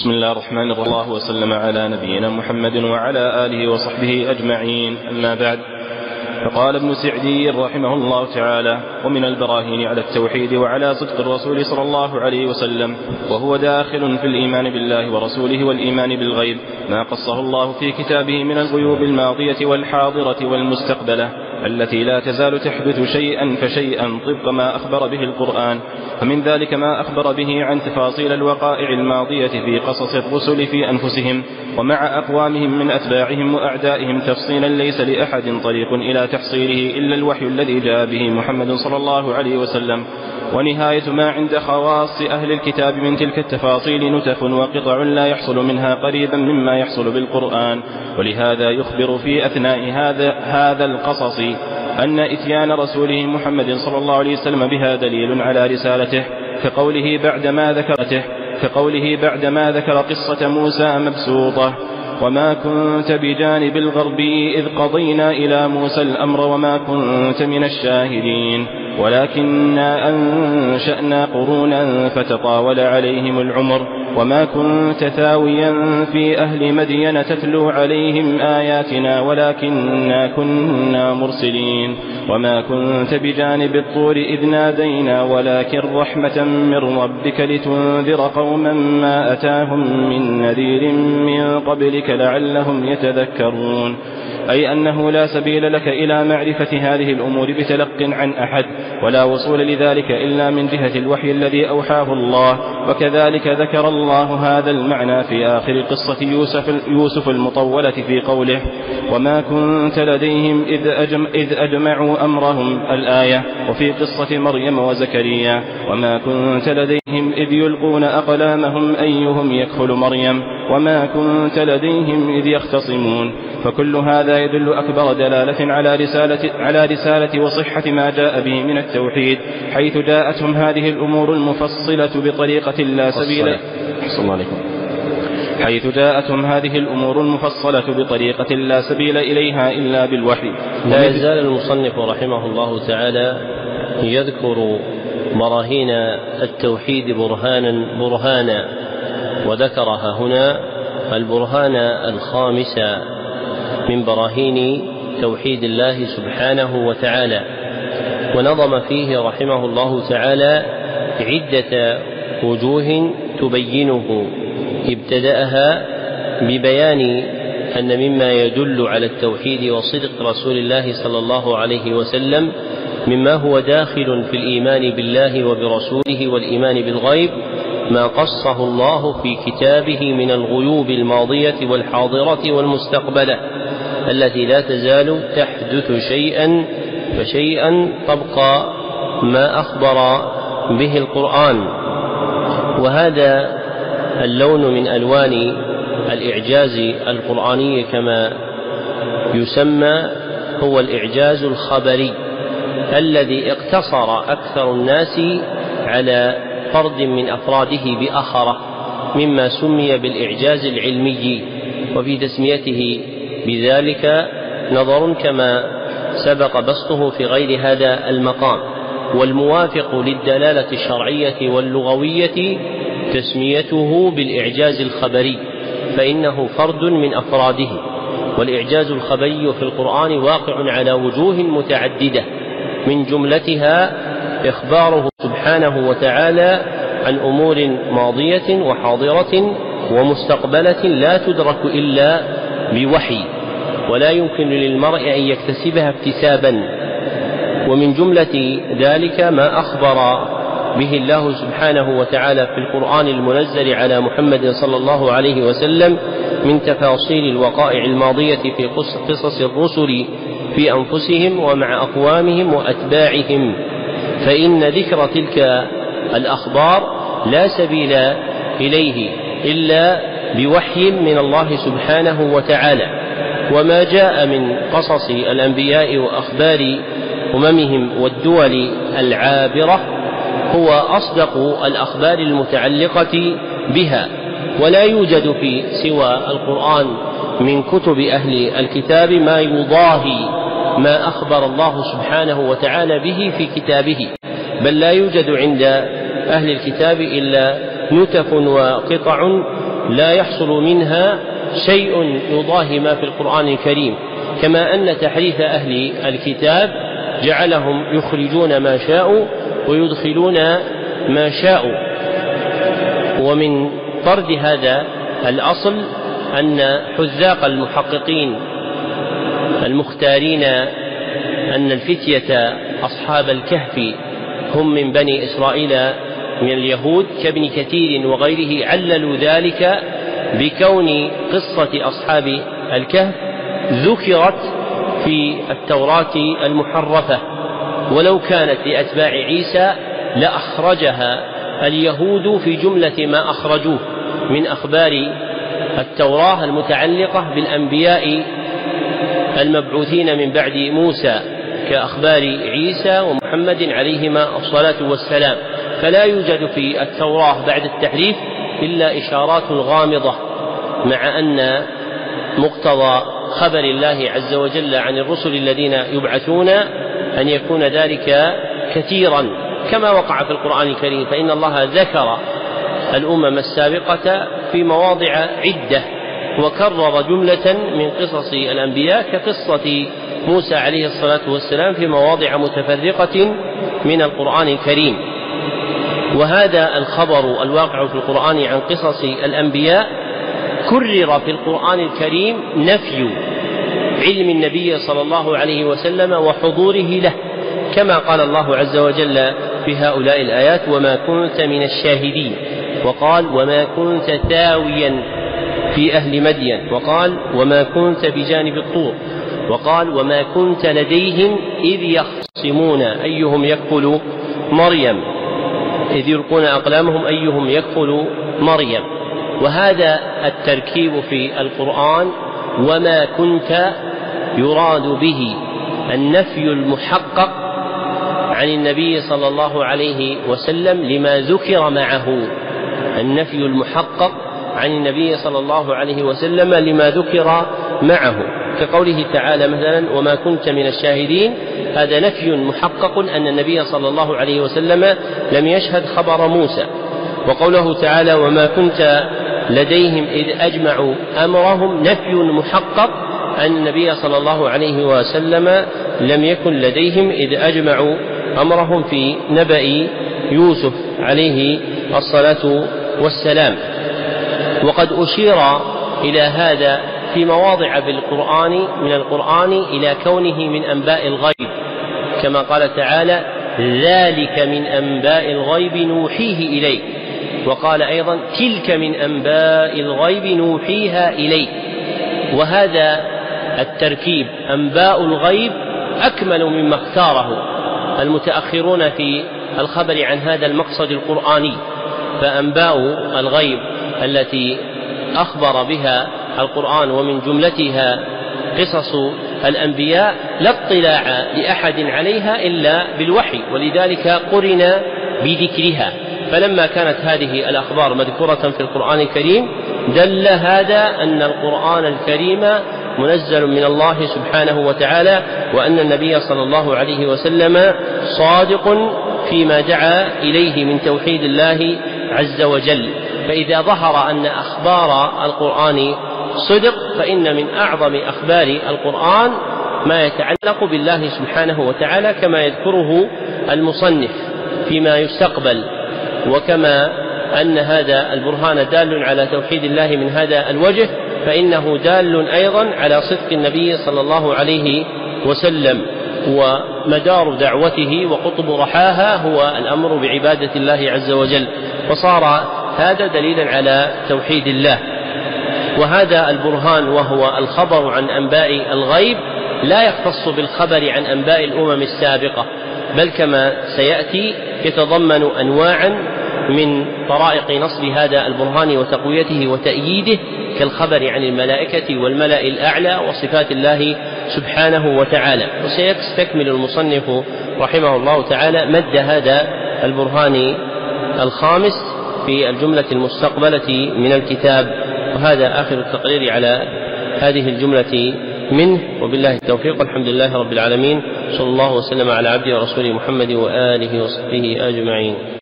بسم الله الرحمن الرحيم. الله وسلم على نبينا محمد وعلى آله وصحبه أجمعين. أما بعد فقال ابن سعدي رحمه الله تعالى ومن البراهين على التوحيد وعلى صدق الرسول صلى الله عليه وسلم وهو داخل في الإيمان بالله ورسوله والإيمان بالغيب ما قصه الله في كتابه من الغيوب الماضية والحاضرة والمستقبلة. التي لا تزال تحدث شيئا فشيئا طبق ما أخبر به القرآن فمن ذلك ما أخبر به عن تفاصيل الوقائع الماضية في قصص الرسل في أنفسهم ومع أقوامهم من أتباعهم وأعدائهم تفصيلا ليس لأحد طريق إلى تحصيله إلا الوحي الذي جاء به محمد صلى الله عليه وسلم. ونهاية ما عند خواص أهل الكتاب من تلك التفاصيل نتف وقطع لا يحصل منها قريبا مما يحصل بالقرآن ولهذا يخبر في أثناء هذا, هذا القصص أن إتيان رسوله محمد صلى الله عليه وسلم بها دليل على رسالته كقوله بعدما ذكرته كقوله بعدما ذكر قصة موسى مبسوطة وما كنت بجانب الغربي إذ قضينا إلى موسى الأمر وما كنت من الشاهدين. ولكنا أنشأنا قرونا فتطاول عليهم العمر وما كنت ثاويا في أهل مدين تتلو عليهم آياتنا ولكنا كنا مرسلين وما كنت بجانب الطور إذ نادينا ولكن رحمة من ربك لتنذر قوما ما أتاهم من نذير من قبلك لعلهم يتذكرون أي أنه لا سبيل لك إلى معرفة هذه الأمور بتلق عن أحد ولا وصول لذلك إلا من جهة الوحي الذي أوحاه الله وكذلك ذكر الله هذا المعنى في آخر قصة يوسف, يوسف المطولة في قوله وما كنت لديهم إذ, أجم إذ أجمعوا أمرهم الآية وفي قصة مريم وزكريا وما كنت لديهم إذ يلقون أقلامهم أيهم يكفل مريم وما كنت لديهم إذ يختصمون فكل هذا يدل أكبر دلالة على رسالة, على رسالة وصحة ما جاء به من التوحيد حيث جاءتهم هذه الأمور المفصلة بطريقة لا سبيل. الله عليكم. حيث جاءتهم هذه الأمور المفصلة بطريقة لا سبيل إليها إلا بالوحي. لا يزال المصنف رحمه الله تعالى يذكر براهين التوحيد برهانا برهانا. وذكرها هنا البرهان الخامس من براهين توحيد الله سبحانه وتعالى. ونظم فيه رحمه الله تعالى عدة وجوه تبينه ابتدأها ببيان أن مما يدل على التوحيد وصدق رسول الله صلى الله عليه وسلم مما هو داخل في الإيمان بالله وبرسوله والإيمان بالغيب ما قصه الله في كتابه من الغيوب الماضية والحاضرة والمستقبلة التي لا تزال تحدث شيئا فشيئا طبق ما أخبر به القرآن. وهذا اللون من ألوان الإعجاز القرآني كما يسمى هو الإعجاز الخبري الذي اقتصر أكثر الناس على فرد من أفراده بأخرة مما سمي بالإعجاز العلمي وفي تسميته بذلك نظر كما سبق بسطه في غير هذا المقام. والموافق للدلالة الشرعية واللغوية تسميته بالإعجاز الخبري فإنه فرد من أفراده. والإعجاز الخبري في القرآن واقع على وجوه متعددة من جملتها إخباره سبحانه وتعالى عن أمور ماضية وحاضرة ومستقبلة لا تدرك إلا بوحي ولا يمكن للمرء أن يكتسبها اكتسابا. ومن جملة ذلك ما أخبر به الله سبحانه وتعالى في القرآن المنزل على محمد صلى الله عليه وسلم من تفاصيل الوقائع الماضية في قصص الرسل في أنفسهم ومع أقوامهم وأتباعهم. فإن ذكر تلك الأخبار لا سبيل إليه إلا بوحي من الله سبحانه وتعالى وما جاء من قصص الأنبياء وأخبار أممهم والدول العابرة هو أصدق الأخبار المتعلقة بها ولا يوجد في سوى القرآن من كتب أهل الكتاب ما يضاهي ما أخبر الله سبحانه وتعالى به في كتابه. بل لا يوجد عند أهل الكتاب إلا نتف وقطع لا يحصل منها شيء يضاهي ما في القرآن الكريم. كما أن تحريف أهل الكتاب جعلهم يخرجون ما شاءوا ويدخلون ما شاءوا. ومن طرد هذا الأصل أن حذاق المحققين المختارين أن الفتية أصحاب الكهف هم من بني إسرائيل من اليهود كابن كثير وغيره عللوا ذلك بكون قصة أصحاب الكهف ذكرت في التوراة المحرفة ولو كانت لأتباع عيسى لأخرجها اليهود في جملة ما أخرجوه من أخبار التوراة المتعلقة بالأنبياء المبعوثين من بعد موسى كأخبار عيسى ومحمد عليهما الصلاة والسلام. فلا يوجد في التوراة بعد التحريف إلا إشارات غامضة مع أن مقتضى خبر الله عز وجل عن الرسل الذين يبعثون أن يكون ذلك كثيرا. كما وقع في القرآن الكريم فإن الله ذكر الأمم السابقة في مواضع عدة. وكرر جملة من قصص الأنبياء كقصة موسى عليه الصلاة والسلام في مواضع متفرقة من القرآن الكريم. وهذا الخبر الواقع في القرآن عن قصص الأنبياء كرر في القرآن الكريم نفي علم النبي صلى الله عليه وسلم وحضوره له كما قال الله عز وجل في هؤلاء الآيات وما كنت من الشاهدين وقال وما كنت ثاويا في أهل مدين. وقال وما كنت بجانب الطور. وقال وما كنت لديهم إذ يخصمون. أيهم يكفل مريم؟ إذ يلقون أقلامهم أيهم يكفل مريم؟ وهذا التركيب في القرآن وما كنت يراد به النفي المحقق عن النبي صلى الله عليه وسلم لما ذكر معه النفي المحقق عن النبي صلى الله عليه وسلم لما ذكر معه كقوله تعالى مثلا وما كنت من الشاهدين هذا نفي محقق أن النبي صلى الله عليه وسلم لم يشهد خبر موسى. وقوله تعالى وما كنت لديهم إذ أجمعوا أمرهم نفي محقق أن النبي صلى الله عليه وسلم لم يكن لديهم إذ أجمعوا أمرهم في نبأ يوسف عليه الصلاة والسلام. وقد أشير إلى هذا في مواضع بالقرآن من القرآن إلى كونه من أنباء الغيب. كما قال تعالى ذلك من أنباء الغيب نوحيه إليك. وقال أيضا تلك من أنباء الغيب نوحيها إليك. وهذا التركيب أنباء الغيب أكمل مما اختاره. المتأخرون في الخبر عن هذا المقصد القرآني فأنباء الغيب التي أخبر بها القرآن ومن جملتها قصص الأنبياء لا اطلاع لأحد عليها إلا بالوحي ولذلك قرن بذكرها. فلما كانت هذه الأخبار مذكورة في القرآن الكريم دل هذا أن القرآن الكريم منزل من الله سبحانه وتعالى وأن النبي صلى الله عليه وسلم صادق فيما دعا إليه من توحيد الله عز وجل. فإذا ظهر أن أخبار القرآن صدق فإن من أعظم أخبار القرآن ما يتعلق بالله سبحانه وتعالى كما يذكره المصنف فيما يستقبل وكما أن هذا البرهان دال على توحيد الله من هذا الوجه فإنه دال أيضا على صدق النبي صلى الله عليه وسلم ومدار دعوته وقطب رحاها هو الأمر بعبادة الله عز وجل. وصار هذا دليلا على توحيد الله. وهذا البرهان وهو الخبر عن أنباء الغيب لا يختص بالخبر عن أنباء الأمم السابقة بل كما سيأتي يتضمن أنواعا من طرائق نصب هذا البرهان وتقويته وتأييده كالخبر عن الملائكة والملأ الأعلى وصفات الله سبحانه وتعالى. وسيستكمل المصنف رحمه الله تعالى مد هذا البرهان الخامس في الجملة المستقبلة من الكتاب وهذا آخر التقرير على هذه الجملة منه. وبالله التوفيق الحمد لله رب العالمين. صلى الله وسلم على عبده ورسوله محمد وآله وصحبه أجمعين.